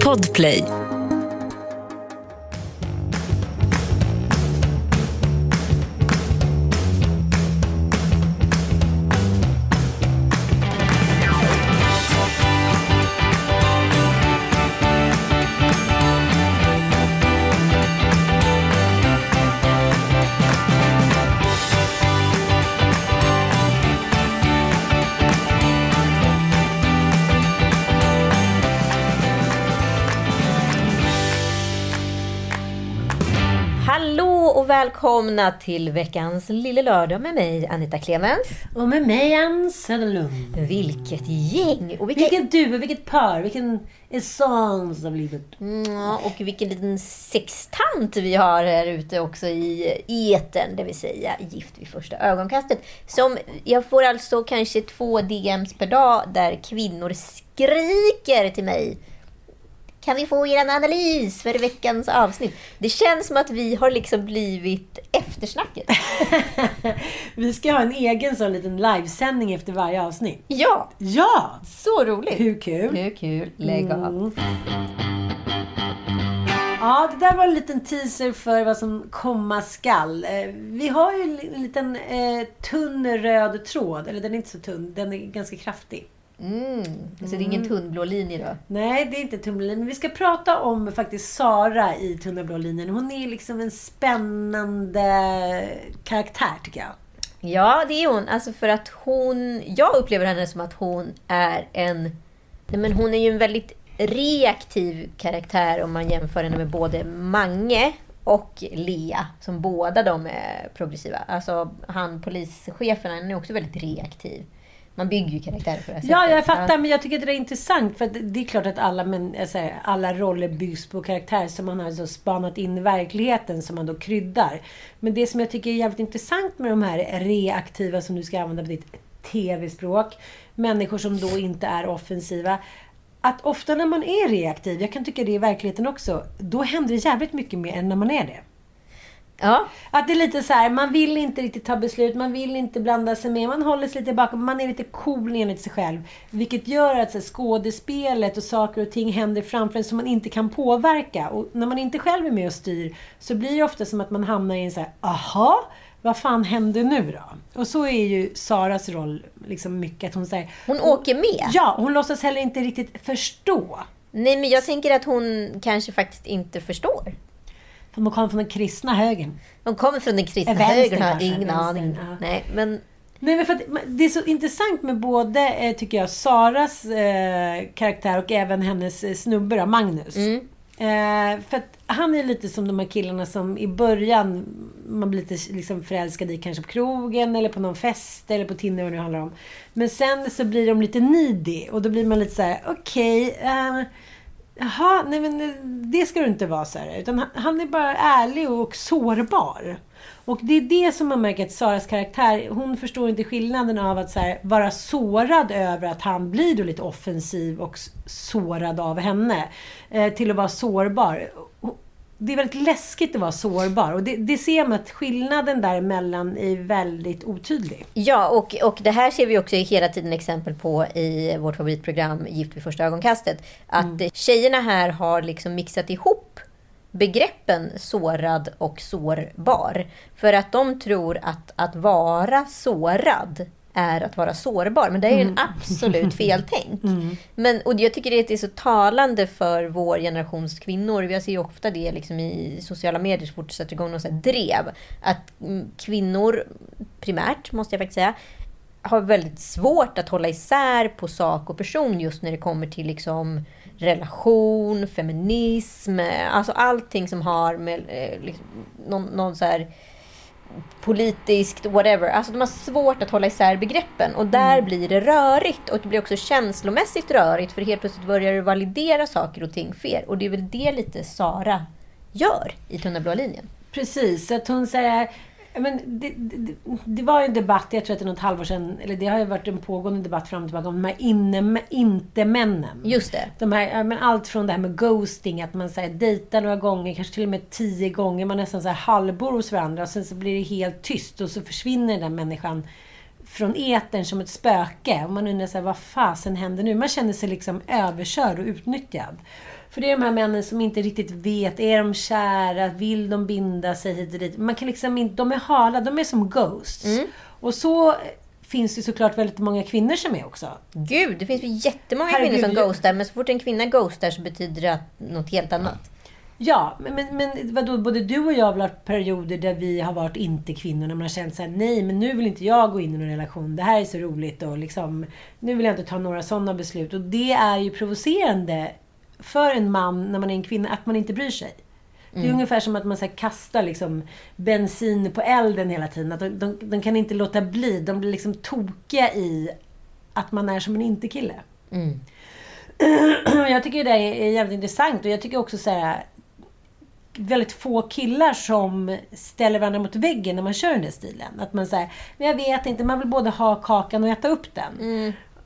Podplay. Välkomna till veckans Lille Lördag med mig Anita Clemens. Och med mig Ann Söderlund. Vilket gäng! Och vilka... Vilket du, vilket par, vilken essence av livet. Mm, och vilken liten sextant vi har här ute också i eten, det vill säga Gift vid första ögonkastet. Som jag får alltså kanske två DMs per dag där kvinnor skriker till mig kan vi få er en analys för veckans avsnitt? Det känns som att vi har liksom blivit eftersnacket. Vi ska ha en egen sån liten livesändning efter varje avsnitt. Ja, Ja! så roligt! Hur kul? Hur kul? Lägg av. Mm. Ja, det där var en liten teaser för vad som komma skall. Eh, Vi har ju en liten eh, tunn röd tråd. Eller den är inte så tunn, den är ganska kraftig. Mm. Så det är ingen tunnblå linje då? Nej, det är inte tunnblå Men vi ska prata om faktiskt Sara i Tunna blå linjen. Hon är liksom en spännande karaktär tycker jag. Ja, det är hon. Alltså för att hon... Jag upplever henne som att hon är en... Nej, men hon är ju en väldigt reaktiv karaktär om man jämför henne med både Mange och Lea, som båda de är progressiva. Alltså han polischefen, han är också väldigt reaktiv. Man bygger ju karaktärer på det här sättet. Ja, jag fattar. Men jag tycker att det är intressant. För det är klart att alla, men, säger, alla roller byggs på karaktär som man har så spanat in i verkligheten som man då kryddar. Men det som jag tycker är jävligt intressant med de här reaktiva, som du ska använda på ditt tv-språk. Människor som då inte är offensiva. Att ofta när man är reaktiv, jag kan tycka det i verkligheten också, då händer det jävligt mycket mer än när man är det. Ja, Att det är lite så här, man vill inte riktigt ta beslut, man vill inte blanda sig med, man håller sig lite tillbaka, man är lite cool enligt sig själv. Vilket gör att så här, skådespelet och saker och ting händer framför en som man inte kan påverka. Och när man inte själv är med och styr så blir det ofta som att man hamnar i en så här, aha, vad fan händer nu då? Och så är ju Saras roll liksom mycket att hon säger... hon åker med. Ja, hon låtsas heller inte riktigt förstå. Nej, men jag tänker att hon kanske faktiskt inte förstår. För hon kommer från den kristna högen. Hon kommer från den kristna Vänster högern, har kanske, ingen vänster, aning. ja. Nej, men Nej, men för att det är så intressant med både, eh, tycker jag, Saras eh, karaktär och även hennes eh, snubbe då, Magnus. Eh, för att han är lite som de här killarna som i början man blir lite liksom förälskad i kanske på krogen eller på någon fest eller på Tinder vad det nu handlar om. Men sen så blir de lite needy och då blir man lite så här: okej, eh, Jaha, nej men eh, det ska du inte vara så här. Utan han- är bara ärlig och sårbar. Och det är det som man märker att Saras karaktär, hon förstår inte skillnaden av att så här, vara sårad över att han blir då lite offensiv och sårad av henne. Eh, till att vara sårbar. Det är väldigt läskigt att vara sårbar. Och det, det ser man att skillnaden däremellan är väldigt otydlig. Ja, och, och det här ser vi också hela tiden exempel på i vårt favoritprogram Gift vid första ögonkastet. Att Mm. tjejerna här har liksom mixat ihop begreppen sårad och sårbar. För att de tror att att vara sårad är att vara sårbar. Men det är ju en absolut feltänk. Men, och jag tycker det är så talande för vår generations kvinnor. Jag ser ju ofta det liksom i sociala medier så fort det sätter igång här drev. Att mm, kvinnor, primärt måste jag faktiskt säga, har väldigt svårt att hålla isär på sak och person just när det kommer till liksom relation, feminism, alltså allting som har med eh, liksom, någon, någon så här politiskt, whatever. Alltså de har svårt att hålla isär begreppen och där blir det rörigt och det blir också känslomässigt rörigt för helt plötsligt börjar du validera saker och ting fel. Och det är väl det lite Sara gör i Tunna blå linjen. Precis, att hon säger... Men det, det, det var ju en debatt, jag tror att det är något halvår sedan, eller det har ju varit en pågående debatt fram och tillbaka om de här inne, inte-männen. Just det. De här, men allt från det här med ghosting, att man säger dejtar några gånger, kanske till och med tio gånger, man nästan så här halvbor hos varandra och sen så blir det helt tyst och så försvinner den människan från etern som ett spöke. Och man undrar så här, vad fasen händer nu? Man känner sig liksom överkörd och utnyttjad. För det är de här männen som inte riktigt vet, är de kära? Vill de binda sig hit och dit? Man kan liksom inte, de är hala, de är som ghosts. Och så finns det såklart väldigt många kvinnor som är också. Gud, det finns ju jättemånga Herregud, kvinnor som ghostar, men så fort en kvinna ghostar så betyder det att något helt annat. Ja, men, men, men vadå, både du och jag har varit perioder där vi har varit inte kvinnor. När man har känt såhär, nej men nu vill inte jag gå in i någon relation. Det här är så roligt och liksom, nu vill jag inte ta några sådana beslut. Och det är ju provocerande för en man när man är en kvinna, att man inte bryr sig. Det är ungefär som att man så kastar liksom, bensin på elden hela tiden. Att de, de, de kan inte låta bli. De blir liksom tokiga i att man är som en inte-kille. jag tycker det är jävligt intressant och jag tycker också så här väldigt få killar som ställer varandra mot väggen när man kör den där stilen. Att man säger, men jag vet inte, man vill både ha kakan och äta upp den.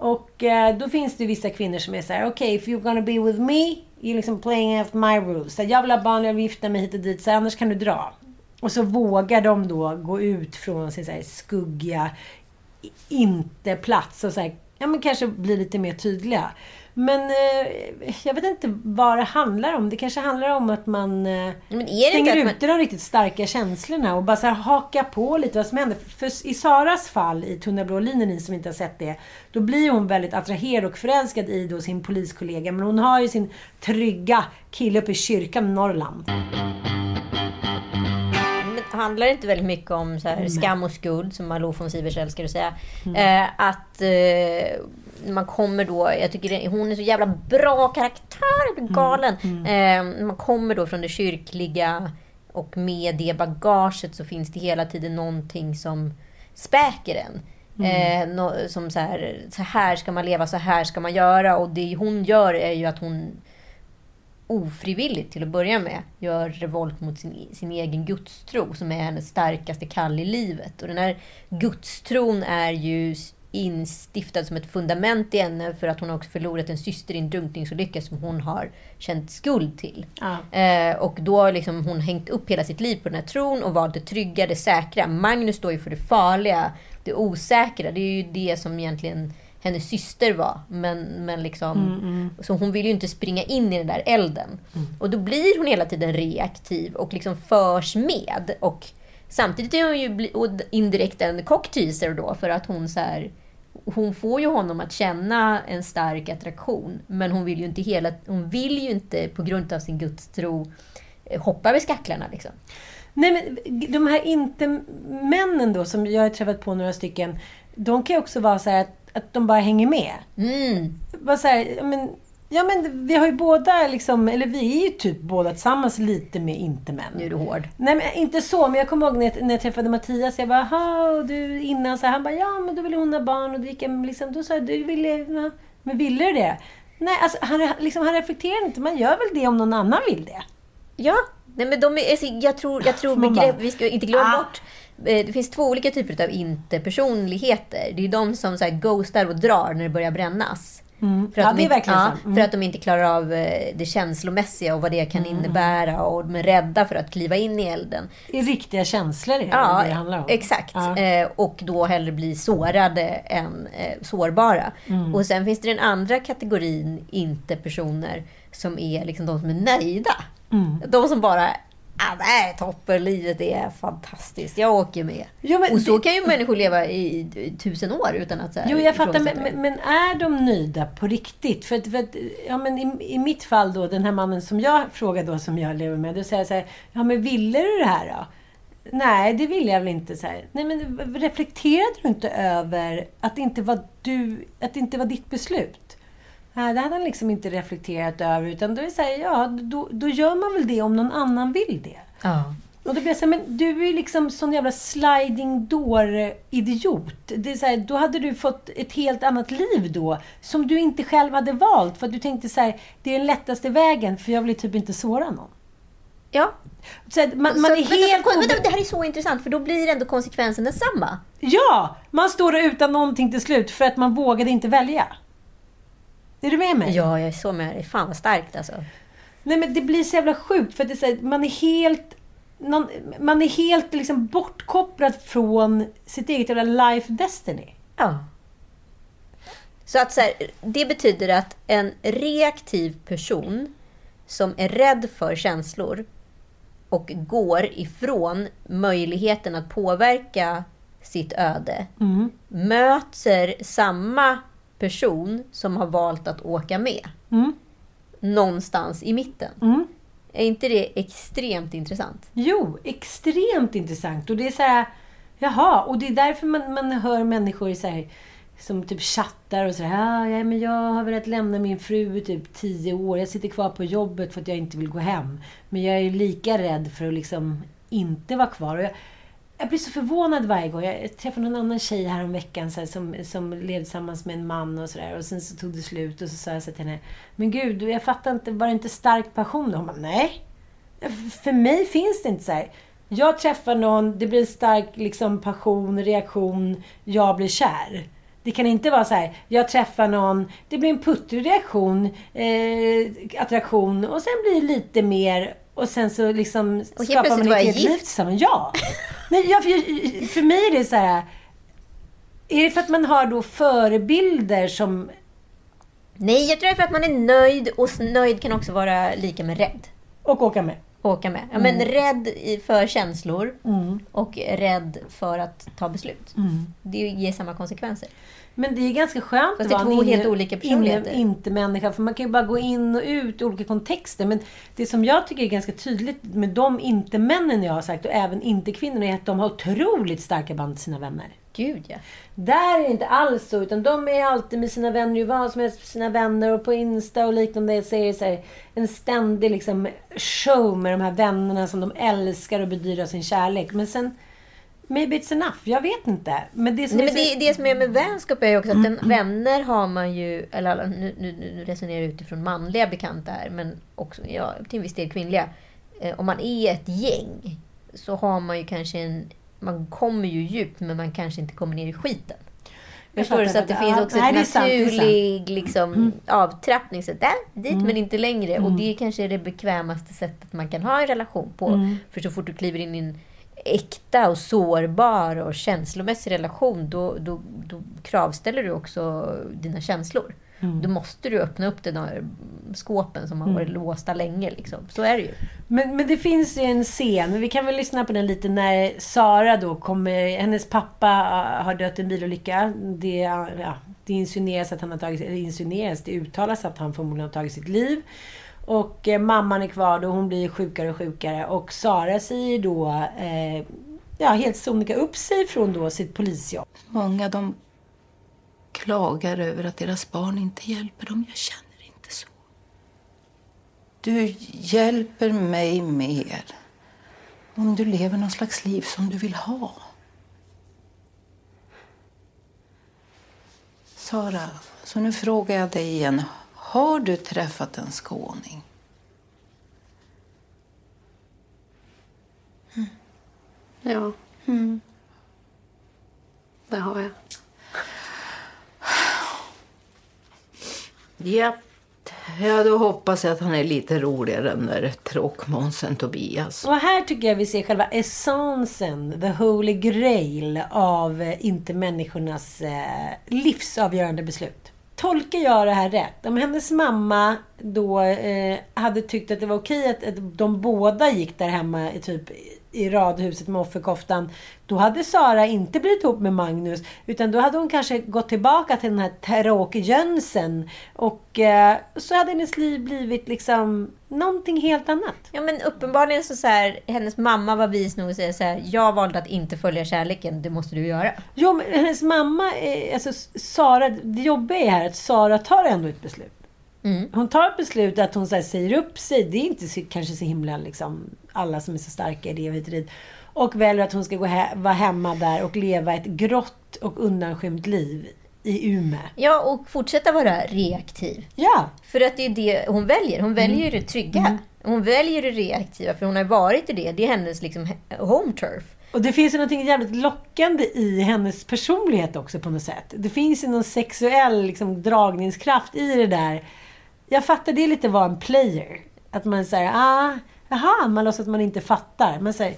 Och eh, då finns det vissa kvinnor som är så här: okej, if you're gonna be with me, you're liksom playing after my rules. Så jag vill ha barn, jag vill gifta mig hit och dit, så annars kan du dra. Och så vågar de då gå ut från sin så här skuggiga inte-plats och så här, ja, men kanske bli lite mer tydliga. Men eh, jag vet inte vad det handlar om. Det kanske handlar om att man eh, Men stänger att man- ute de riktigt starka känslorna och bara så här haka på lite vad som händer. För i Saras fall i Tunna blå linjen, ni som inte har sett det, då blir hon väldigt attraherad och förälskad i då sin poliskollega. Men hon har ju sin trygga kille uppe i kyrkan i Norrland. Men handlar det inte väldigt mycket om så här, skam och skuld, som Malou von Sivers älskar att säga? Eh, att eh, man kommer då, jag tycker det, hon är så jävla bra karaktär, jag blir galen. Eh, man kommer då från det kyrkliga och med det bagaget så finns det hela tiden någonting som späker en. Eh, nå- som så här, så här ska man leva, så här ska man göra. Och det hon gör är ju att hon ofrivilligt till att börja med gör revolt mot sin, sin egen gudstro som är hennes starkaste kall i livet. Och den här gudstron är ju instiftad som ett fundament i henne för att hon också förlorat en syster i en drunkningsolycka som hon har känt skuld till. Ja. Eh, och då har liksom hon hängt upp hela sitt liv på den här tron och valt det trygga, det säkra. Magnus står ju för det farliga, det osäkra. Det är ju det som egentligen hennes syster var. Men, men liksom, Så hon vill ju inte springa in i den där elden. Och då blir hon hela tiden reaktiv och liksom förs med. Och samtidigt är hon ju indirekt en cockteaser då för att hon så här, hon får ju honom att känna en stark attraktion. Men hon vill ju inte, hela, hon vill ju inte på grund av sin gudstro eh, hoppa över skacklarna. Liksom. Nej men de här inte-männen då, som jag har träffat på några stycken. De kan ju också vara så här att, att de bara hänger med. Mm. Bara så här, men, ja men vi har ju båda liksom, eller vi är ju typ båda tillsammans lite med inte-män. Nu är du hård. Nej men inte så, men jag kommer ihåg när jag, när jag träffade Mattias. Jag bara, och du innan så här, Han bara, ja men då ville hon ha barn och dricka, liksom, då sa jag, du ville, men ville du det? Nej, alltså han, liksom, han reflekterar inte. Man gör väl det om någon annan vill det. Ja, nej men de är, alltså, jag tror, jag tror begrepp, vi ska inte glömma ah. bort eh, det finns två olika typer av inte-personligheter. Det är de som så här, ghostar och drar när det börjar brännas. För Mm. Ja, de inte, ja. Mm. För att de inte klarar av eh, det känslomässiga och vad det kan innebära. Och de är rädda för att kliva in i elden. I riktiga känslor är det Ja, det handlar om. exakt. Ja. Eh, och då hellre bli sårade än eh, sårbara. Mm. Och sen finns det den andra kategorin inte-personer som är liksom de som är nöjda. Mm. De som bara ah, det här är toppen, livet är fantastiskt, jag åker med. Jo, men och så det- kan ju människor leva i, i tusen år utan att så här, Jo, jag fattar. Men, men, men är de nöjda på riktigt? För att, för att, ja, men i, I mitt fall då, den här mannen som jag frågade då, som jag lever med. Då säger jag så här, ja men ville du det här då? Nej, det ville jag väl inte. Så här. Nej, men reflekterade du inte över att det inte var du, att det inte var ditt beslut? Nej, det hade han liksom inte reflekterat över. Utan då är det så här, ja, då, då gör man väl det om någon annan vill det. Ja. Och då blir jag så här, men du är ju liksom sån jävla sliding door-idiot. Det är så här, då hade du fått ett helt annat liv då, som du inte själv hade valt. För att du tänkte så här, det är den lättaste vägen, för jag vill typ inte såra någon. ja. Så man, man så, är vänta, helt... så, vänta, det här är så intressant, för då blir ändå konsekvensen densamma. Ja! Man står där utan någonting till slut, för att man vågade inte välja. Är du med mig? Ja, jag är så med dig. Fan vad starkt alltså. Nej men det blir så jävla sjukt för att det är så här, man är helt någon, man är helt liksom bortkopplad från sitt eget jävla life destiny. Ja. Så att så här, det betyder att en reaktiv person som är rädd för känslor och går ifrån möjligheten att påverka sitt öde möter samma person som har valt att åka med. Mm. Någonstans i mitten. Mm. Är inte det extremt intressant? Jo, extremt intressant. Och det är så här, jaha, och det är därför man, man hör människor så här, som typ chattar och sådär. Ja, ja, men jag har velat lämna min fru i typ tio år. Jag sitter kvar på jobbet för att jag inte vill gå hem. Men jag är ju lika rädd för att liksom inte vara kvar. Och jag, jag blir så förvånad varje gång. Jag träffade någon annan tjej här om veckan så här, som, som levde tillsammans med en man och sådär. Och sen så tog det slut och så sa jag så till henne. Men gud, jag fattar inte. Var det inte stark passion? då? hon bara, nej. För mig finns det inte så här. Jag träffar någon, det blir en stark liksom, passion, reaktion, jag blir kär. Det kan inte vara så här, jag träffar någon, det blir en puttrig reaktion, eh, attraktion och sen blir det lite mer och sen så liksom helt skapar man ett helt liv tillsammans. Ja! Nej, jag, för, för mig är det så här, är det för att man har då förebilder som Nej, jag tror det är för att man är nöjd och nöjd kan också vara lika med rädd. och åka med? åka med. Ja, Mm. men rädd för känslor och rädd för att ta beslut. Mm. Det ger samma konsekvenser. Men det är ganska skönt det är vara två en helt inne- olika personligheter. inne- inte-människa. För man kan ju bara gå in och ut i olika kontexter. Men det som jag tycker är ganska tydligt med de inte-männen jag har sagt och även inte-kvinnorna är att de har otroligt starka band till sina vänner. Gud ja. Där är det inte alls så, utan de är alltid med sina vänner, ju vad som helst med sina vänner och på Insta och liknande så är det så här, en ständig liksom show med de här vännerna som de älskar och bedyrar sin kärlek. Men sen, maybe it's enough, jag vet inte. Men det som Nej, är men det, det som är med vänskap är ju också att den, vänner har man ju, eller nu, nu, nu resonerar jag utifrån manliga bekanta här, men också ja, till en viss del kvinnliga. Eh, om man är ett gäng så har man ju kanske en, man kommer ju djupt men man kanske inte kommer ner i skiten. Jag Förstår du? Så att det fattar. finns också en det är det är naturlig liksom, avtrappning. Så där, dit men inte längre. Mm. Och det är kanske det bekvämaste sättet man kan ha en relation på. Mm. För så fort du kliver in i en äkta och sårbar och känslomässig relation, då, då, då kravställer du också dina känslor. Mm. Då måste du öppna upp de där skåpen som har varit låsta länge. Liksom. Så är det ju. Men, men det finns ju en scen, vi kan väl lyssna på den lite, när Sara då kommer, hennes pappa äh, har dött i en bilolycka. Det, ja, det insinueras att han har tagit, eller insinueras, det uttalas att han förmodligen har tagit sitt liv. Och eh, mamman är kvar och hon blir sjukare och sjukare. Och Sara säger då, eh, ja helt sonika upp sig från då sitt polisjobb. Många de klagar över att deras barn inte hjälper dem. Jag känner inte så. Du hjälper mig mer om du lever någon slags liv som du vill ha. Sara, så nu frågar jag dig igen. Har du träffat en skåning? Ja. Det har jag. Ja. Ja, då hoppas jag att han är lite roligare än den där tråkmånsen Tobias. Och här tycker jag vi ser själva essensen, the holy grail av eh, inte-människornas eh, livsavgörande beslut tolkar jag det här rätt? Om hennes mamma då eh, hade tyckt att det var okej att, att de båda gick där hemma i typ i radhuset med offerkoftan. Då hade Sara inte blivit ihop med Magnus. Utan då hade hon kanske gått tillbaka till den här tråkjönsen. Och eh, så hade hennes liv blivit liksom någonting helt annat. Ja men uppenbarligen så, så här, hennes mamma var vis nog att säga så här, jag valde att inte följa kärleken, det måste du göra. Jo, men hennes mamma, är, alltså Sara, det jobbiga är här att Sara tar ändå ett beslut. Mm. Hon tar ett beslut att hon så här, säger upp sig. Det är inte så, kanske så himla liksom, alla som är så starka i det evighetsrid. Och väljer att hon ska gå he vara hemma där och leva ett grått och undanskymt liv i Umeå. Ja, och fortsätta vara reaktiv. Ja, För att det är det hon väljer. Hon väljer ju det trygga. Hon väljer det reaktiva, för hon har varit i det. Det är hennes liksom, home turf. och det finns ju något jävligt lockande i hennes personlighet också på något sätt. Det finns ju någon sexuell liksom, dragningskraft i det där. Jag fattar, det är lite vara en player. Att man säger, ah, jaha, man låtsas att man inte fattar. Man säger,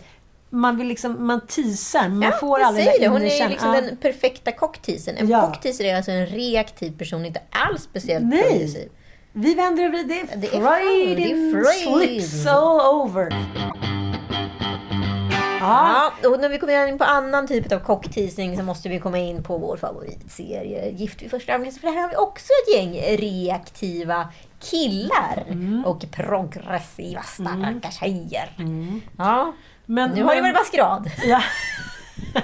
man vill liksom, man teasar, man Ja, får aldrig säger det. Hon är ju liksom ja. den perfekta cockteasern. En Ja. cockteaser är alltså en reaktiv person, inte alls speciellt Nej. progressiv. Vi vänder över det. Det är Freud, det är Freud. slips all over. Ja, Ja, och när vi kommer in på annan typ av cockteasing så måste vi komma in på vår favoritserie Gift vid första ögonkastet. För här har vi också ett gäng reaktiva killar Mm. och progressiva starka tjejer. Ja, men, nu har det men- varit maskerad. Ja.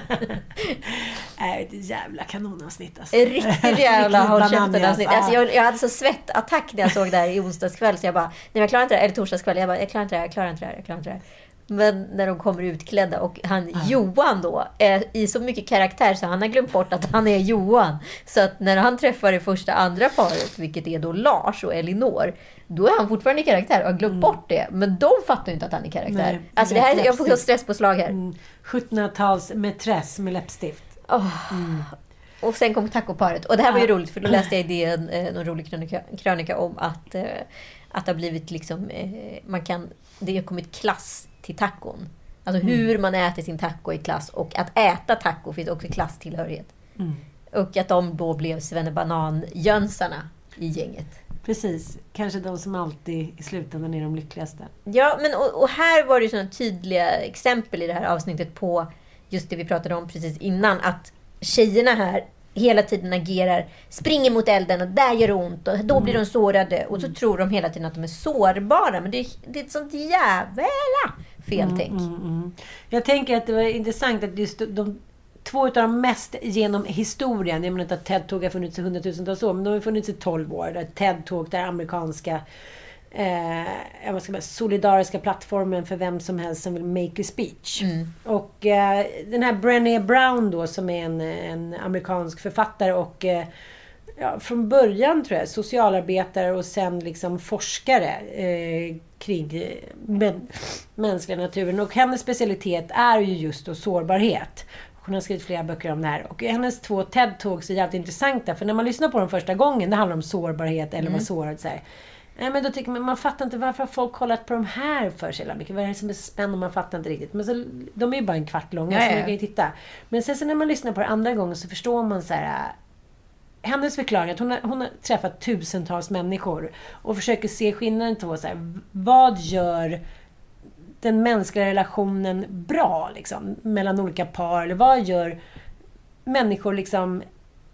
Nej, det är ett jävla kanonavsnitt alltså. Riktigt jävla håll käften bananas. avsnitt. Ja. Alltså jag, jag hade så svettattack när jag såg det här i onsdags kväll så jag bara, nej men jag klarar inte det här. Eller torsdags kväll, jag bara, jag klarar inte det här, jag klarar inte det här, jag klarar inte det här. Men när de kommer utklädda och han Johan då är i så mycket karaktär så han har glömt bort att han är Johan. Så att när han träffar det första andra paret, vilket är då Lars och Elinor, då är han fortfarande i karaktär och har glömt bort det. Men de fattar ju inte att han är i karaktär. Nej, alltså det här, jag får stresspåslag här. Mm, 1700-tals mätress med läppstift. Och sen kom tacoparet. Och det här var ju roligt för då läste jag i DN eh, någon rolig krönika, krönika om att, eh, att det har blivit liksom, eh, man kan, det har kommit klass till tacon. Alltså hur man äter sin taco i klass och att äta taco finns också klasstillhörighet. Och att de då blev svennebanan-jönsarna i gänget. Precis. Kanske de som alltid i slutändan är de lyckligaste. Ja, men och, och här var det ju sådana tydliga exempel i det här avsnittet på just det vi pratade om precis innan. Att tjejerna här hela tiden agerar, springer mot elden och där gör det ont och då blir de sårade. Och så tror de hela tiden att de är sårbara. Men det det är ett sånt jävla feltänk. Jag tänker att det var intressant att just de två av de mest genom historien, jag menar inte att TED-tåg har funnits i hundratusentals år, men de har funnits i 12 år. Där TED-tåg, där amerikanska eh, vad ska man, säga, solidariska plattformen för vem som helst som vill make a speech. Och eh, den här Brené Brown då som är en, en amerikansk författare och eh, ja, från början tror jag socialarbetare och sen liksom forskare eh, kring men, mänskliga naturen. Och hennes specialitet är ju just då sårbarhet. Hon har skrivit flera böcker om det här. Och hennes två TED-talks är jävligt intressanta. För när man lyssnar på dem första gången, det handlar om sårbarhet eller vara sårad. Så här. Nej, men då tycker man, man fattar inte varför folk kollat på de här för så mycket. Vad är det som är så spännande? Man fattar inte riktigt. Men så, de är ju bara en kvart långa, Ja, så man kan ju titta. Men sen så när man lyssnar på det andra gången så förstår man så här hennes förklaring att hon har, hon har träffat tusentals människor och försöker se skillnaden på så här, vad gör den mänskliga relationen bra liksom, mellan olika par? Eller vad gör människor liksom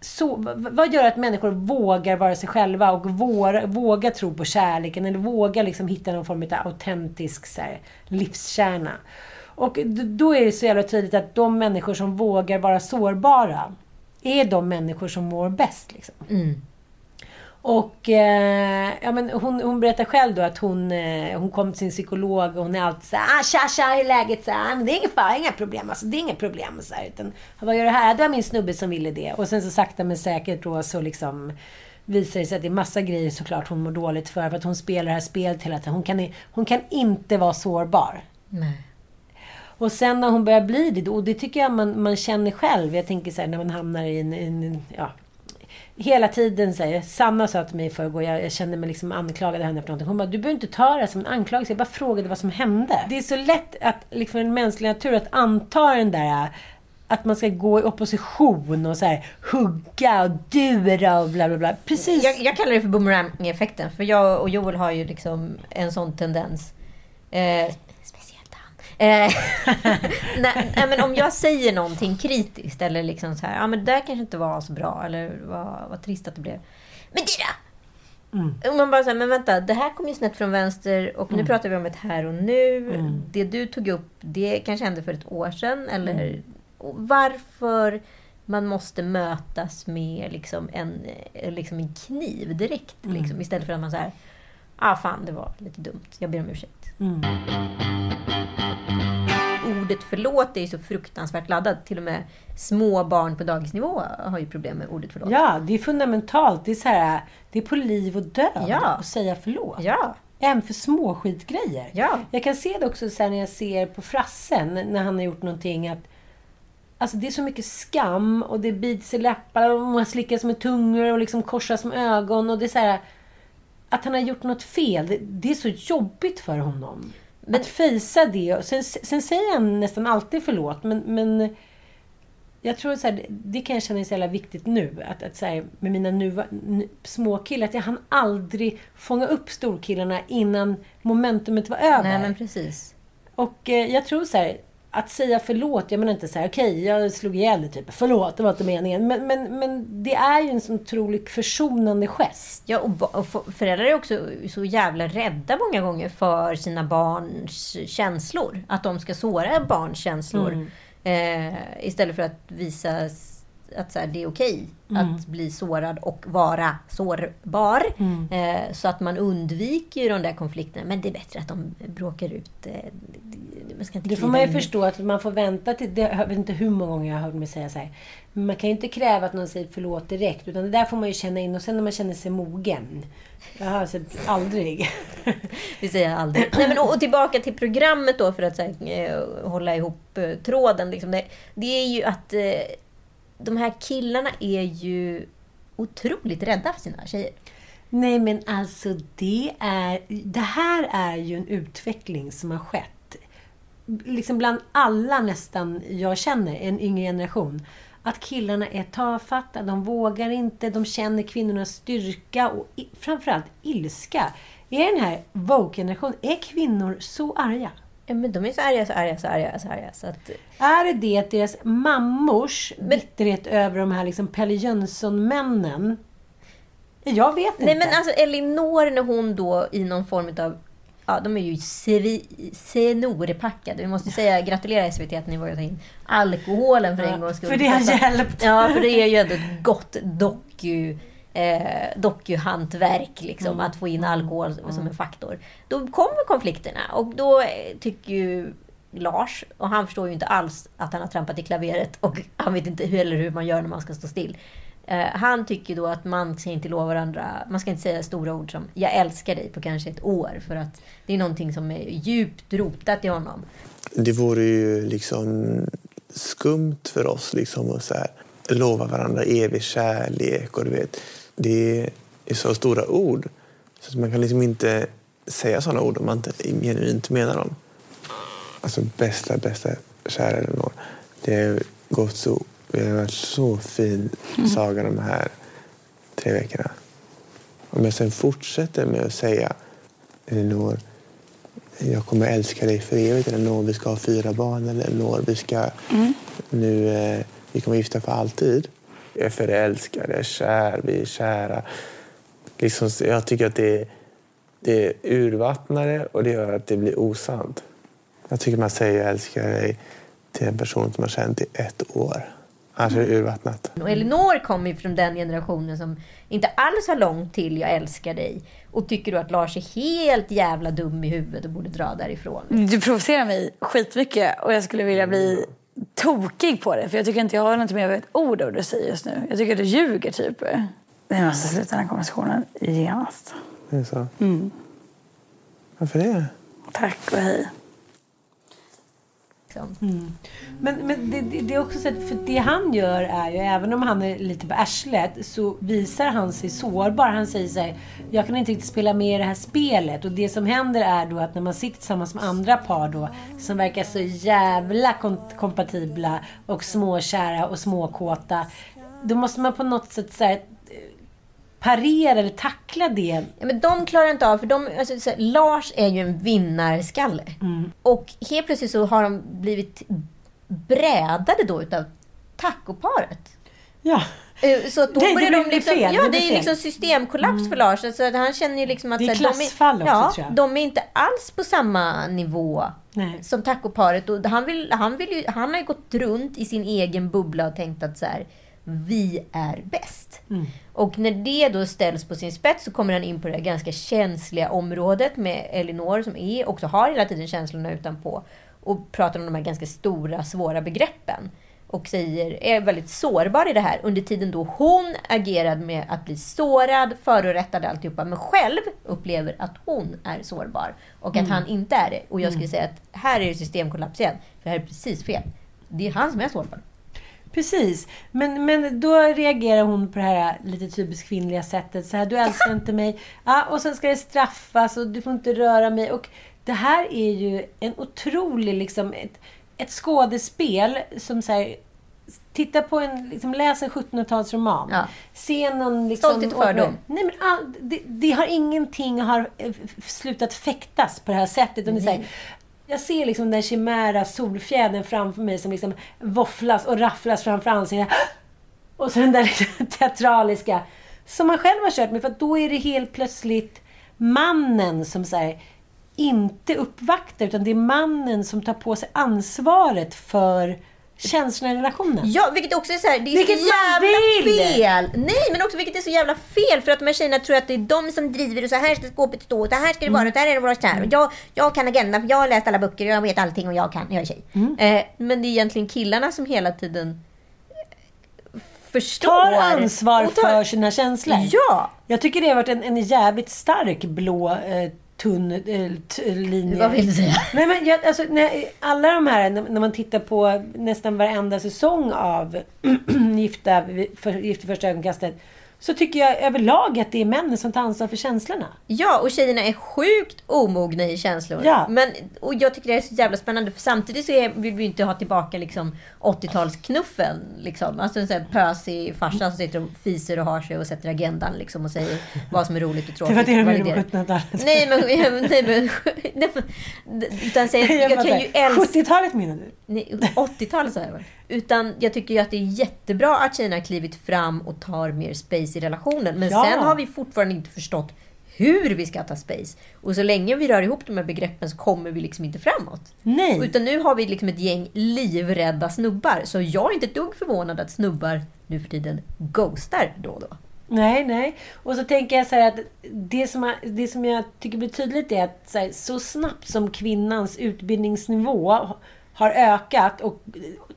så, vad gör att människor vågar vara sig själva och vågar, vågar tro på kärleken eller vågar liksom hitta någon form av autentisk så här, livskärna? Och då är det så jävla tydligt att de människor som vågar vara sårbara är de människor som mår bäst. Liksom. Och eh, ja, men hon, hon berättar själv då att hon, eh, hon kom till sin psykolog och hon är alltid såhär ah, tja tja, hur är läget? Så här, "Ah, men det är inga fara, inga problem. Alltså, det är inga problem. Så här, utan, vad gör du här? Det var min snubbe som ville det. Och sen så sakta men säkert då så liksom visar det sig att det är massa grejer såklart hon mår dåligt för. För att hon spelar det här spelet hela tiden. Hon kan, hon kan inte vara sårbar. Nej. Och sen när hon börjar bli det, och det tycker jag man, man känner själv. Jag tänker så här, när man hamnar i en... en ja, hela tiden säger Sanna sa till mig i förrgår, jag, jag kände mig liksom anklagad av henne för någonting. Hon bara, du behöver inte ta det här som en anklagelse. Jag bara frågade vad som hände. Det är så lätt att, liksom en mänsklig natur, att anta den där att man ska gå i opposition och så här, hugga och dura och bla bla bla. Precis. Jag, jag kallar det för boomerang-effekten. För jag och Joel har ju liksom en sån tendens. Eh. Eh, nej, nej, men om jag säger någonting kritiskt eller liksom så här, ja men det där kanske inte var så bra eller vad, vad trist att det blev. Men det då? Och man bara säger, men vänta, det här kom ju snett från vänster och nu pratar vi om ett här och nu. Det du tog upp, det kanske hände för ett år sedan. Eller och varför man måste mötas med liksom en, liksom en kniv direkt. Liksom, istället för att man säger, ah fan det var lite dumt, jag ber om ursäkt. Ordet förlåt är så fruktansvärt laddat. Till och med små barn på dagisnivå har ju problem med ordet förlåt. Ja, det är fundamentalt. Det är, så här, det är på liv och död Ja. att säga förlåt. Ja. Även för små skitgrejer. Ja. Jag kan se det också så när jag ser på Frassen, när han har gjort någonting att Alltså det är så mycket skam och det bits i läppar och man slickas med tungor och liksom korsas med ögon och det är så här Att han har gjort något fel, det, det är så jobbigt för honom. Att fejsa det. Sen, sen säger han nästan alltid förlåt men, men jag tror så här, det kan jag känna är så jävla viktigt nu. Att, att så här, med mina nuva, småkillar, att jag hann aldrig fånga upp storkillarna innan momentumet var över. Nej men precis. Och eh, jag tror så här, att säga förlåt, jag menar inte så här, okej, jag slog ihjäl dig, typ. Förlåt, det var inte meningen. Men, men, men det är ju en sån otroligt försonande gest. Ja, och, och föräldrar är också så jävla rädda många gånger för sina barns känslor. Att de ska såra barns känslor. Eh, istället för att visa att så här, det är okej att bli sårad och vara sårbar. Eh, så att man undviker ju de där konflikterna. Men det är bättre att de bråkar ut. Eh, man ska inte Det får man ju in. förstå att man får vänta till... Det, jag vet inte hur många gånger jag har hört mig säga så här. Man kan ju inte kräva att någon säger förlåt direkt. Utan det där får man ju känna in och sen när man känner sig mogen. Jag har alltså aldrig. Vi säger aldrig. Nej, men, och, tillbaka till programmet då för att här, eh, hålla ihop eh, tråden. Liksom. Det, det är ju att eh, de här killarna är ju otroligt rädda för sina tjejer. Nej men alltså det är... Det här är ju en utveckling som har skett. Liksom bland alla nästan jag känner, en yngre generation. Att killarna är tafatta, de vågar inte, de känner kvinnornas styrka och framförallt ilska. Är den här Vogue-generationen, är kvinnor så arga? Ja, men de är så arga, så arga, så arga, så arga. Så att, Är det deras mammors bitterhet över de här liksom Pelle Jönsson-männen? Jag vet inte. nej men alltså Elinor när hon då i någon form av Ja, de är ju seniorpackade. Vi måste säga gratulera SVT att ni vågar ta in alkoholen för en gångs skull. för det har hjälpt. Ja, för det är ju ändå ett gott doku, eh, dokuhantverk liksom, att få in alkohol som en faktor. Då kommer konflikterna och då eh, tycker ju Lars, och han förstår ju inte alls att han har trampat i klaveret och han vet inte heller hur man gör när man ska stå still. Eh, han tycker då att man ska inte lova varandra, man ska inte säga stora ord som “jag älskar dig” på kanske ett år. För att det är någonting som är djupt rotat i honom. Det vore ju liksom skumt för oss liksom att så här, lova varandra evig kärlek. Och du vet, det är så stora ord. Så att man kan liksom inte säga sådana ord om man inte genuint menar dem. Alltså bästa, bästa kära Elinor. Det har gått så, det har varit så fin saga de här tre veckorna. Om jag sen fortsätter med att säga Elinor, jag kommer älska dig för evigt. Eller når vi ska ha fyra barn. Eller når vi ska nu, eh, vi kommer gifta för alltid. Jag är förälskad, jag är kär, vi är kära. Liksom, jag tycker att det, det urvattnar det och det gör att det blir osant. Jag tycker man säger jag älskar dig till en person som har känt i ett år. Annars är det urvattnat. Och Elinor kommer ju från den generationen som inte alls har långt till “jag älskar dig” och tycker då att Lars är helt jävla dum i huvudet och borde dra därifrån. Du provocerar mig skitmycket och jag skulle vilja bli tokig på det. För jag tycker inte jag har något mer ett ord av det du säger just nu. Jag tycker att du ljuger typ. Vi måste sluta den här konversationen genast. Är det så? Varför det? Tack och hej. Liksom. Men, men det, det, det är också så att, för det han gör är ju, även om han är lite på arslet, så visar han sig sårbar. Han säger så här, jag kan inte riktigt spela med i det här spelet. Och det som händer är då att när man sitter tillsammans med andra par då, som verkar så jävla kom kompatibla och småkära och småkåta, då måste man på något sätt så här, eh, parera eller tackla det. Ja, men de klarar inte av, för de, alltså, så Lars är ju en vinnarskalle. Och helt plötsligt så har de blivit brädade då utav tacoparet. Ja. Eh, Så att då det börjar blir- de det liksom, fel, ja det det är liksom systemkollaps för Lars. Alltså, han känner ju liksom att Det är så här, klassfall också, ja, de är inte alls på samma nivå Nej. som tacoparet. Och han, vill, han, vill ju, han har ju gått runt i sin egen bubbla och tänkt att så här, vi är bäst. Mm. Och när det då ställs på sin spets så kommer han in på det ganska känsliga området med Elinor som är, också har hela tiden känslorna utanpå. Och pratar om de här ganska stora, svåra begreppen. Och säger, är väldigt sårbar i det här. Under tiden då hon agerade med att bli sårad, förorättad alltihopa. Men själv upplever att hon är sårbar. Och att han inte är det. Och jag skulle säga att här är det systemkollaps igen. För det här är precis fel. Det är han som är sårbar. Precis. Men, men då reagerar hon på det här lite typiskt kvinnliga sättet. Så här, du älskar inte mig. Ja, och sen ska det straffas och du får inte röra mig. Och det här är ju en otrolig, liksom, ett, ett skådespel som så här, Titta på en, liksom, läs en 1700-talsroman. Ja. Se någon... Liksom, Stolthet och fördom. Nej, men all, det, det har ingenting har eh, slutat fäktas på det här sättet. Och det är så här, jag ser liksom den chimära solfjädern framför mig som liksom våfflas och rafflas framför ansiktet. Och så den där liksom teatraliska som man själv har kört med. För att då är det helt plötsligt mannen som så här, inte uppvaktar utan det är mannen som tar på sig ansvaret för känslorna i relationen. Ja, vilket också är så här, det är Vilket så jävla fel. Nej, men också vilket är så jävla fel för att de här tjejerna tror att det är de som driver och så här ska skåpet stå och så här ska det Mm. vara och där är det våra så här. Och jag, jag kan agendan för jag har läst alla böcker och jag vet allting och jag kan, jag är tjej. Mm. Eh, men det är egentligen killarna som hela tiden förstår. Tar ansvar tar- för sina känslor. Ja! Jag tycker det har varit en, en jävligt stark blå eh, tunn eh, t- linje. Vad vill du säga? Nej, men jag, alltså, när, alla de här, när, när man tittar på nästan varenda säsong av Gifta, för, Gift i första ögonkastet. Så tycker jag överlag att det är männen som tar ansvar för känslorna. Ja, och tjejerna är sjukt omogna i känslor. Ja. Men, och jag tycker det är så jävla spännande, för samtidigt så är, vill vi inte ha tillbaka liksom 80-talsknuffen. Liksom. Alltså en sån här pösig farsa som sitter och fiser och har sig och sätter agendan liksom, och säger vad som är roligt och Det tråkigt. var det de gjorde validerar. på 1700-talet. Nej men, nej, men, nej, men utan säger, jag, kan ju älska 70-talet menar du? Nej, 80-talet sa jag väl. Utan jag tycker ju att det är jättebra att har klivit fram och tar mer space i relationen. Men Ja. sen har vi fortfarande inte förstått hur vi ska ta space. Och så länge vi rör ihop de här begreppen så kommer vi liksom inte framåt. Nej. Utan nu har vi liksom ett gäng livrädda snubbar. Så jag är inte ett dugg förvånad att snubbar nu för tiden ghostar då och då. Nej, nej. Och så tänker jag så här att det som, har- det som jag tycker blir tydligt är att så, här, så snabbt som kvinnans utbildningsnivå har ökat och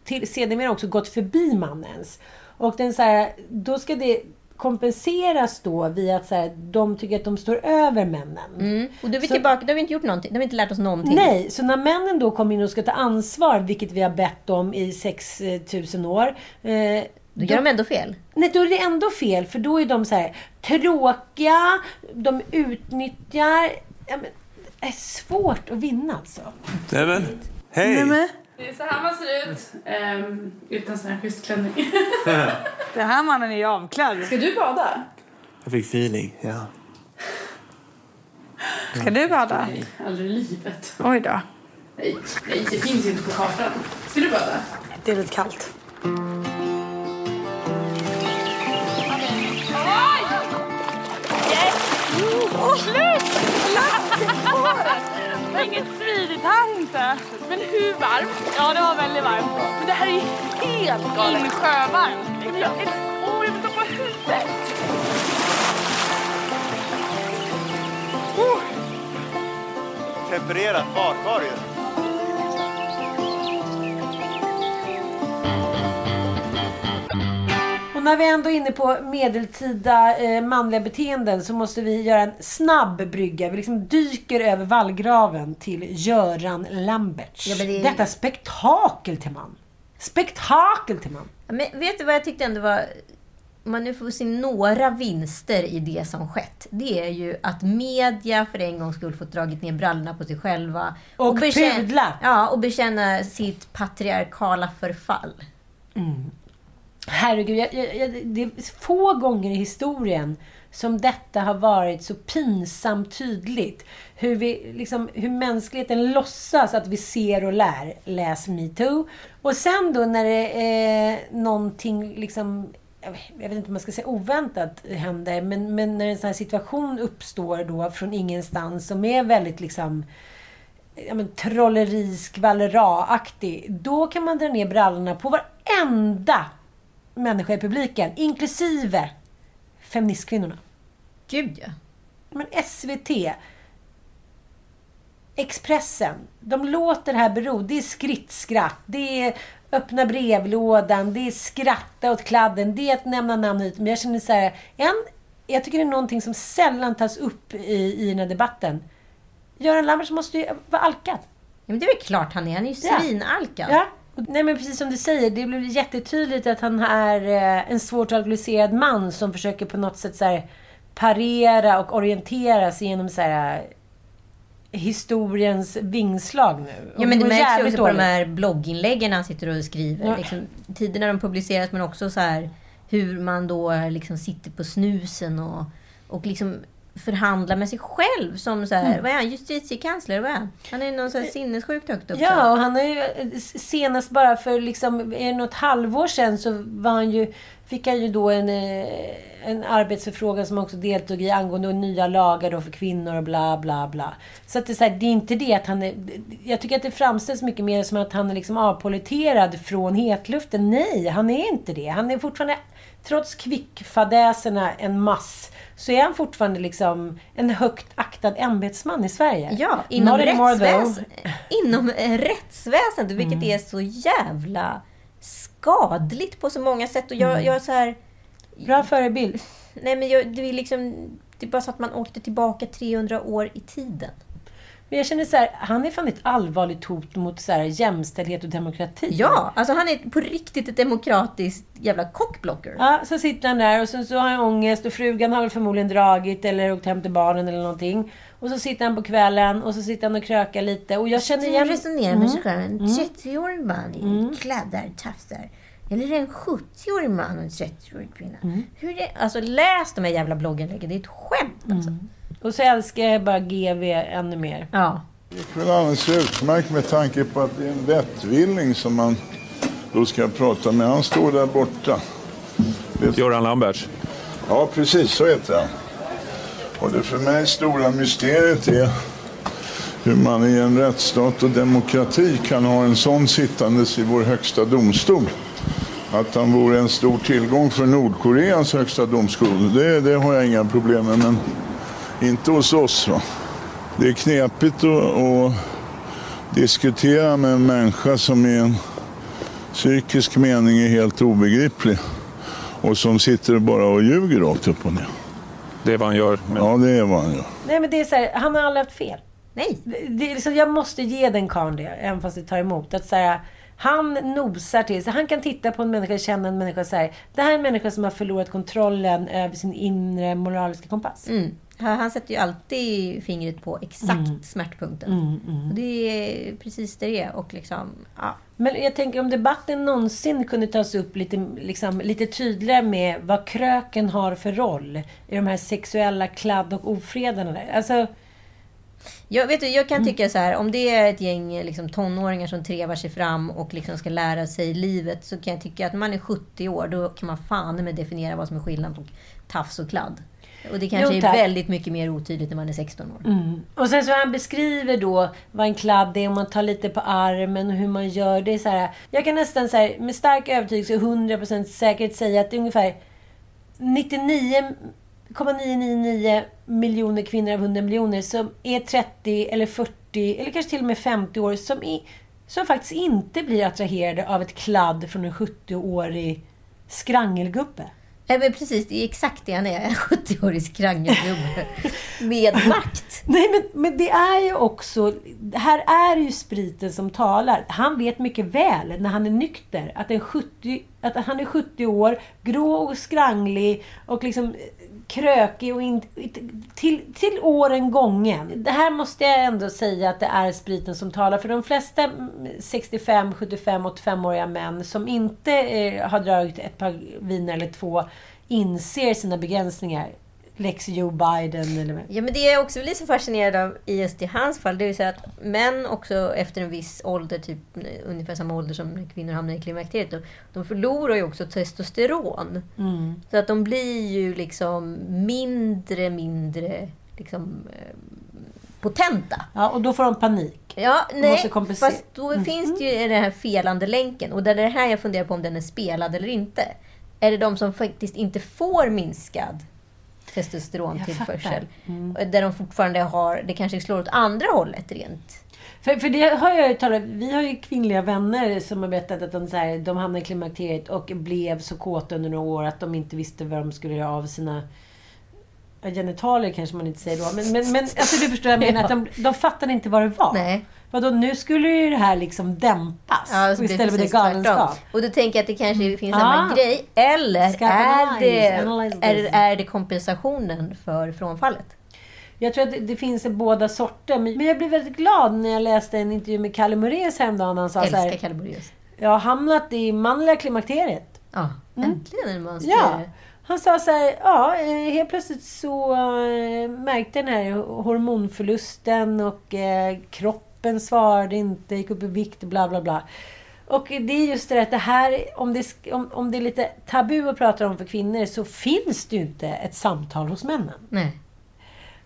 till, sedermera också gått förbi mannens. Och den så här, då ska det kompenseras då via att så här, de tycker att de står över männen. Mm. Och då är vi Så- tillbaka, då har vi inte gjort någonting. Då har vi inte lärt oss någonting. Nej, så när männen då kommer in och ska ta ansvar, vilket vi har bett om i 6000 år. Eh, Då gör de ändå fel. Nej, då är det ändå fel. För då är de så här tråkiga, de utnyttjar... Ja, men, det är svårt att vinna alltså. Nämen, hej! Det är så här man ser ut ehm, utan sån här schysst klänning. Den här mannen är ju avklädd. Ska du bada? Jag fick feeling, ja. Ska du bada? Nej, aldrig i livet. Oj då. Nej, nej, det finns ju inte på kartan. Ska du bada? Det är lite kallt. Det är inget smidigt här inte. Men hur varmt? Ja, det var väldigt varmt. Men det här är ju helt galet. Insjövarmt Men jag, åh, jag vill på huvudet. Tempererat badkar ju. När vi ändå är inne på medeltida eh, manliga beteenden så måste vi göra en snabb brygga. Vi liksom dyker över vallgraven till Göran Lamberts. Ja, men det Detta spektakel till man. Spektakel till man. Ja, Men vet du vad jag tyckte ändå var... Om man nu får se några vinster i det som skett. Det är ju att media för en gångs skull fått dragit ner brallorna på sig själva. Och bekänna- pudla. Ja, och bekänna sitt patriarkala förfall. Herregud, jag, jag, jag, det är få gånger i historien som detta har varit så pinsamt tydligt. Hur, vi, liksom, hur mänskligheten låtsas att vi ser och lär. Läs metoo. Och sen då när det är någonting liksom jag vet- jag vet inte om man ska säga oväntat händer, men, men när en sån här situation uppstår då från ingenstans som är väldigt liksom ja, men, trolleri, skvallera-aktig. Då kan man dra ner brallorna på varenda människa i publiken, inklusive feministkvinnorna. Gud ja. Men SVT, Expressen, de låter det här bero. Det är skrittskratt, det är öppna brevlådan, det är skratta åt kladden, det är att nämna namn hit. Men jag känner så här, en, jag tycker det är någonting som sällan tas upp i, i den här debatten. Göran Lamberts måste ju vara alkad. Ja, men det är väl klart han är. Han är ju svinalkad. Ja. Nej men precis som du säger, det blir jättetydligt att han är eh, en svårt alkoholiserad man som försöker på något sätt så parera och orientera sig genom så här, eh, historiens vingslag nu. Ja, men det märks ju också på de dåligt. här blogginläggen han sitter och skriver. Ja. Liksom, tiderna de publiceras, men också så här hur man då liksom sitter på snusen och, och liksom förhandlar med sig själv. Som så här, Mm. vad är han? Justitiekansler? Vad är han? Han är någon så här sinnessjukt högt upp. Ja, och han har ju eh, senast bara för liksom, är något halvår sedan så var han ju, fick han ju då en, eh, en arbetsförfrågan som också deltog i angående nya lagar då för kvinnor och bla bla bla. Så att det är, så här, det är inte det att han är... Jag tycker att det framställs mycket mer som att han är liksom avpoliterad från hetluften. Nej, han är inte det. Han är fortfarande, trots kvickfadäserna en mass, så är han fortfarande liksom en högt aktad ämbetsman i Sverige. Ja, inom, rättsväs inom eh, rättsväsendet, vilket Mm. är så jävla skadligt på så många sätt. Och jag, Mm. jag är så här... Bra förebild. Nej, men jag, det, är liksom, det är bara så att man åkte tillbaka 300 år i tiden. Men jag känner så här, han är fan ett allvarligt hot mot så här, jämställdhet och demokrati. Ja, alltså han är på riktigt ett demokratiskt jävla cockblocker. Ja, så sitter han där och sen så har han ångest och frugan har väl förmodligen dragit eller åkt hem till barnen eller någonting. Och så sitter han på kvällen och så sitter han och krökar lite och jag känner igen... resonerar med sig själv. En 30-årig man i Mm. kladdar, tafsar. Eller en 70-årig man och en 30-årig kvinna. Mm. Hur är, alltså läs de här jävla blogginläggen. Det är ett skämt alltså. Och så älskar jag bara GV ännu mer. Ja. Det gick väl alldeles utmärkt med tanke på att det är en vettvilling som man då ska prata med. Han står där borta. Göran Lamberts. Ja, precis så heter han. Och det för mig stora mysteriet är hur man i en rättsstat och demokrati kan ha en sån sittandes i vår högsta domstol. Att han vore en stor tillgång för Nordkoreas högsta domstol, det, det har jag inga problem med. Men inte hos oss. Va? Det är knepigt att, att diskutera med en människa som i en psykisk mening är helt obegriplig. Och som sitter bara och ljuger rakt upp och ner. Det är vad han gör. Ja, det är vad han gör. Nej men det är så här, han har aldrig haft fel. Nej. Det, det är liksom, jag måste ge den karln det, även fast det tar emot. Att så här, han nosar till sig. Han kan titta på en människa, känna en människa och säga det här är en människa som har förlorat kontrollen över sin inre moraliska kompass. Mm. Han sätter ju alltid fingret på exakt Mm. smärtpunkten. Mm, Och det är precis det det är. Och liksom, ja. Men jag tänker om debatten någonsin kunde tas upp lite, liksom, lite tydligare med vad kröken har för roll i de här sexuella kladd och ofredarna. där. Alltså, Jag, vet du, jag Mm. kan tycka så här, om det är ett gäng liksom, tonåringar som trevar sig fram och liksom ska lära sig livet, så kan jag tycka att när man är 70 år, då kan man fan med definiera vad som är skillnad på tafs och kladd. Och det kanske Jo, är väldigt mycket mer otydligt när man är 16 år. Mm. Och sen så han beskriver då vad en kladd är, om man tar lite på armen och hur man gör. Det är så här, jag kan nästan så här, med stark övertygelse och 100% säkerhet säga att det är ungefär 99,999 miljoner kvinnor av 100 miljoner som är 30 eller 40 eller kanske till och med 50 år som, i, som faktiskt inte blir attraherade av ett kladd från en 70-årig skrangelgubbe. Nej, men precis, det är exakt det han är. En 70-årig skrangelgubbe med makt. Nej, men, men det är ju också... Här är det ju spriten som talar. Han vet mycket väl när han är nykter att, en 70, att han är 70 år, grå och skranglig och liksom krökig och in, till, till åren gången. Det här måste jag ändå säga att det är spriten som talar. För de flesta 65, 75, 85-åriga män som inte eh, har dragit ett par viner eller två inser sina begränsningar. Lex Joe Biden eller... Ja, men det jag också blir så fascinerad av i just i hans fall, det är ju så att män också efter en viss ålder, typ ungefär samma ålder som kvinnor hamnar i klimakteriet, de, de förlorar ju också testosteron. Mm. Så att de blir ju liksom mindre, mindre liksom, eh, potenta. Ja, och då får de panik. Ja, nej, fast då finns det ju den här felande länken. Och det är det här jag funderar på om den är spelad eller inte. Är det de som faktiskt inte får minskad testosterontillförsel? Mm. Där de fortfarande har, det kanske slår åt andra hållet rent. För, för det har jag ju talat, vi har ju kvinnliga vänner som har berättat att de, så här, de hamnade i klimakteriet och blev så kåta under några år att de inte visste vad de skulle göra av sina genitalier kanske man inte säger då. Men, men, men alltså du förstår jag menar. Att de, de fattade inte vad det var. Nej. Vadå, nu skulle ju det här liksom dämpas. Ja, och så blir istället för det galenskap. Och då tänker jag att det kanske finns Ah. samma grej. Eller Ska är det, är, är det kompensationen för frånfallet? Jag tror att det, det finns båda sorter. Men jag blev väldigt glad när jag läste en intervju med Kalle Moraeus häromdagen. Han sa så Älskar här, Kalle Moraeus. Jag har hamnat i manliga klimakteriet. Ja, äntligen en man Ja. Han sa så här, ja, eh, helt plötsligt så eh, märkte den här hormonförlusten och eh, kroppen svarade inte, gick upp i vikt, bla bla bla. Och det är just det att det här, om det, om, om det är lite tabu att prata om för kvinnor så finns det ju inte ett samtal hos männen. Nej.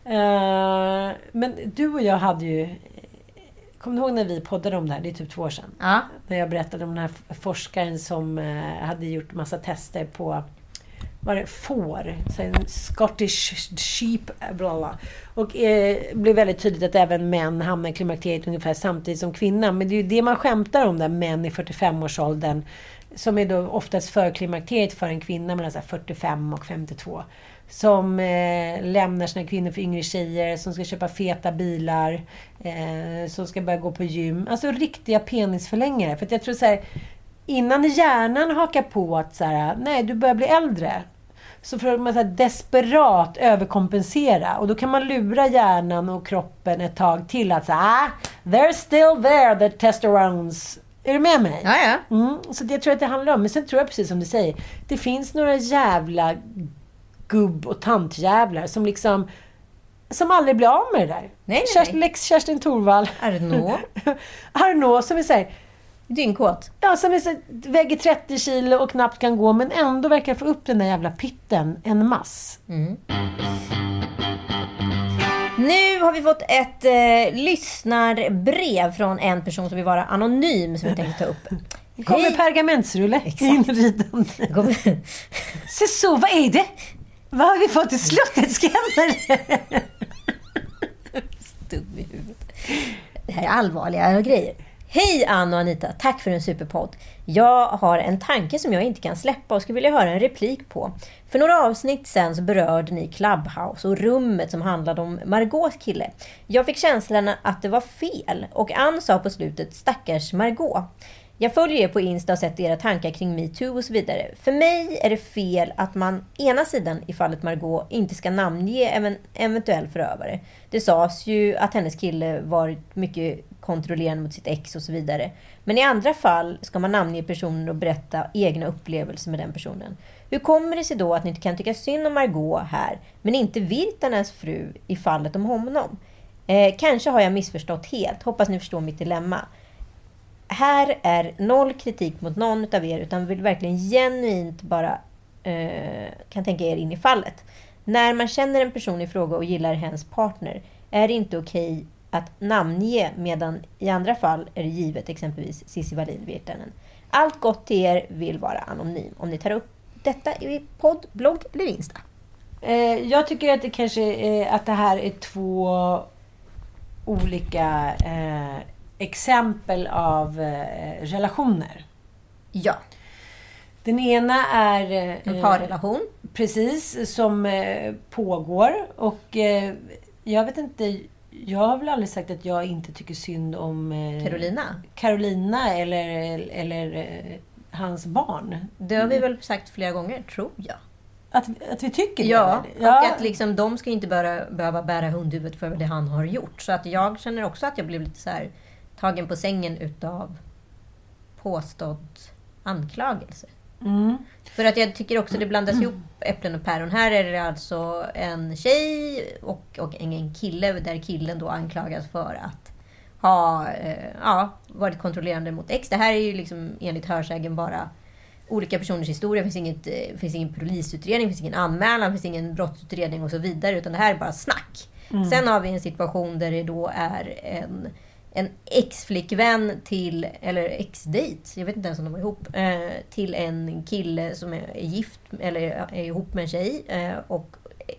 Eh, men du och jag hade ju... Kommer du ihåg när vi poddade om det här? Det är typ två år sedan. Ja. När jag berättade om den här forskaren som eh, hade gjort massa tester på var det får, Scottish sheep, bla bla. Och eh, blev väldigt tydligt att även män hamnar i klimakteriet ungefär samtidigt som kvinnan. Men det är ju det man skämtar om där, män i 45-årsåldern. Som är då oftast för klimakteriet för en kvinna mellan 45 och 52. Som eh, lämnar sina kvinnor för yngre tjejer, som ska köpa feta bilar, eh, som ska börja gå på gym. Alltså riktiga penisförlängare. För att jag tror så här, innan hjärnan hakar på att så här, nej du börjar bli äldre. Så försöker man så desperat överkompensera. Och då kan man lura hjärnan och kroppen ett tag till att säga, ah, they're still there, the testosterons. Är du med mig? Ja, ja. Mm, så det tror jag att det handlar om. Men sen tror jag precis som du säger. Det finns några jävla gubb och tantjävlar som liksom som aldrig blir av med det där. nej, Kerstin, Lex Kerstin Thorvall. Arnaud. Arnaud som är såhär... Dyngkåt. Ja, som är så, väger 30 kilo och knappt kan gå men ändå verkar få upp den där jävla pitten en mass. Nu har vi fått ett eh, lyssnarbrev från en person som vill vara anonym som jag tänkte ta upp. Kommer Hej. pergamentsrulle inridande. Se så, vad är det? Vad har vi fått i slottets kammare? Dum i huvudet. Det här är allvarliga grejer. Hej Ann och Anita, tack för en superpodd. Jag har en tanke som jag inte kan släppa och skulle vilja höra en replik på. För några avsnitt sen så berörde ni Clubhouse och rummet som handlade om Margaux kille. Jag fick känslan att det var fel och Ann sa på slutet stackars Margot. Jag följer er på Insta och sett era tankar kring metoo och så vidare. För mig är det fel att man ena sidan i fallet Margot inte ska namnge en eventuell förövare. Det sades ju att hennes kille varit mycket kontrollerande mot sitt ex och så vidare. Men i andra fall ska man namnge personen och berätta egna upplevelser med den personen. Hur kommer det sig då att ni inte kan tycka synd om Margot här, men inte Virtanens fru i fallet om honom? Eh, kanske har jag missförstått helt. Hoppas ni förstår mitt dilemma här är noll kritik mot någon utav er, utan vill verkligen genuint bara eh, kan tänka er in i fallet. När man känner en person i fråga och gillar hens partner, är det inte okej att namnge, medan i andra fall är det givet, exempelvis Cissi Wallin Virtanen. Allt gott till er, vill vara anonym. Om ni tar upp detta i podd, blogg eller Insta. Eh, jag tycker att det kanske är, att det här är två olika eh, exempel av eh, relationer. Ja. Den ena är... eh, En parrelation. Precis, som eh, pågår. Och jag vet inte, jag har väl aldrig sagt att jag inte tycker synd om... Eh, Carolina? Carolina eller, eller eh, hans barn. Det har vi väl sagt flera gånger, tror jag. Att, att vi tycker Ja, det? och att liksom, de ska inte bara behöva bära hundhuvudet för det han har gjort. Så att jag känner också att jag blev lite så här tagen på sängen utav påstådd anklagelse. Mm. För att jag tycker också det blandas ihop äpplen och päron. Här är det alltså en tjej och, och en, kille där killen då anklagas för att ha eh, ja, varit kontrollerande mot ex. Det här är ju liksom enligt hörsägen bara olika personers historia. Det finns, inget, eh, finns ingen polisutredning, det finns ingen anmälan, det finns ingen brottsutredning och så vidare. Utan det här är bara snack. Mm. Sen har vi en situation där det då är en, en ex-flickvän till, eller ex-dejt, jag vet inte ens om de var ihop, eh, till en kille som är gift, eller är ihop med en tjej. Eh, och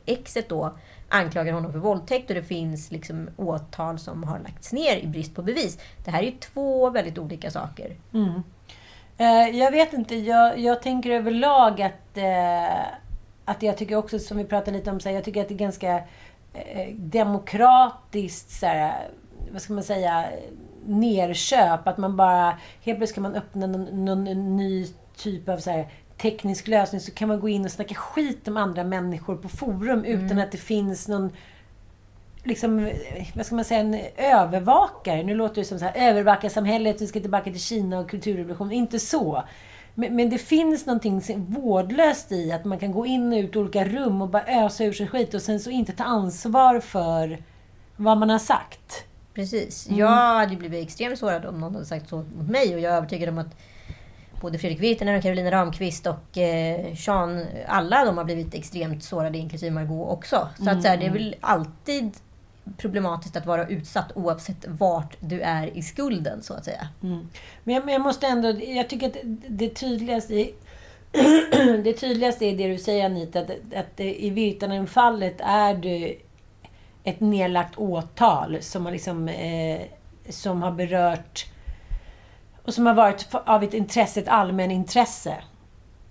exet då anklagar honom för våldtäkt och det finns liksom åtal som har lagts ner i brist på bevis. Det här är ju två väldigt olika saker. Mm. Eh, jag vet inte, jag, jag tänker överlag att, eh, att jag tycker också, som vi pratade lite om, så här, jag tycker att det är ganska eh, demokratiskt, så här, vad ska man säga, nerköp. Att man bara, helt plötsligt kan man öppna någon, någon ny typ av så här, teknisk lösning så kan man gå in och snacka skit om andra människor på forum utan att det finns någon liksom, vad ska man säga, en övervakare. Nu låter det som så här, övervakarsamhället, vi ska tillbaka till Kina och kulturrevolution. Inte så. Men, men det finns någonting vårdlöst i att man kan gå in och ut i olika rum och bara ösa ur sig skit och sen så inte ta ansvar för vad man har sagt. Precis. Mm. Jag hade blivit extremt sårad om någon hade sagt så mot mig och jag är övertygad om att både Fredrik Virtanen och Carolina Ramqvist och eh, Sean, alla de har blivit extremt sårade, inklusive Margot också. Så att så här, det är Mm. väl alltid problematiskt att vara utsatt oavsett vart du är i skulden, så att säga. Mm. Men, jag, men jag måste ändå, jag tycker att det tydligaste i, det tydligaste är det du säger Anita, att, att i Virtanen-fallet är det ett nedlagt åtal som har, liksom, eh, som har berört och som har varit av ett intresse, ett allmänintresse.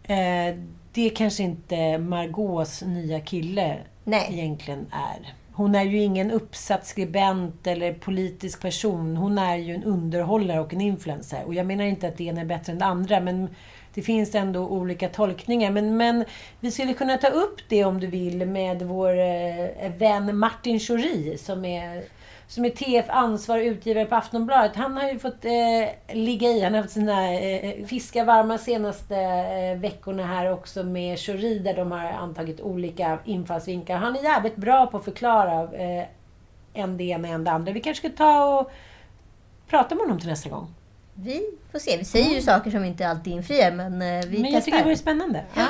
Eh, det kanske inte Margaux nya kille Nej. egentligen är. Hon är ju ingen uppsatt skribent eller politisk person. Hon är ju en underhållare och en influencer. Och jag menar inte att det ena är bättre än det andra, men det finns ändå olika tolkningar. Men, men vi skulle kunna ta upp det om du vill med vår eh, vän Martin Schori som är som är TF ansvar och utgivare på Aftonbladet. Han har ju fått eh, ligga i. Han har haft sina eh, fiska varma senaste eh, veckorna här också med Schori där de har antagit olika infallsvinklar. Han är jävligt bra på att förklara eh, en det ena en det andra. Vi kanske ska ta och prata med honom till nästa gång. Vi får se. Vi säger ju saker som inte alltid infriar, men eh, vi Men jag testar. tycker det vore spännande. Ja.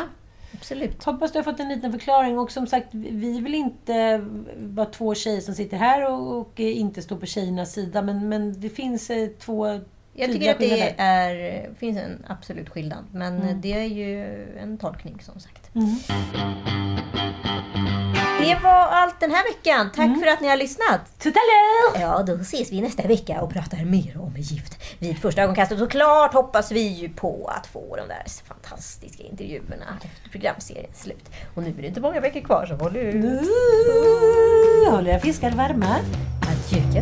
Absolut. Hoppas du har fått en liten förklaring. Och som sagt, vi vill inte vara två tjejer som sitter här och, och inte stå på tjejernas sida. Men, men det finns eh, två Jag tycker att det är, finns en absolut skillnad. Men Mm. det är ju en tolkning som sagt. Mm. Det var allt den här veckan. Tack för att ni har lyssnat. Tuttaloo! Ja, då ses vi nästa vecka och pratar mer om gift vid första ögonkastet. Såklart hoppas vi ju på att få de där fantastiska intervjuerna efter programseriens slut. Och nu är det inte många veckor kvar, så håll ut. Håller jag fiskar varma. Adjö.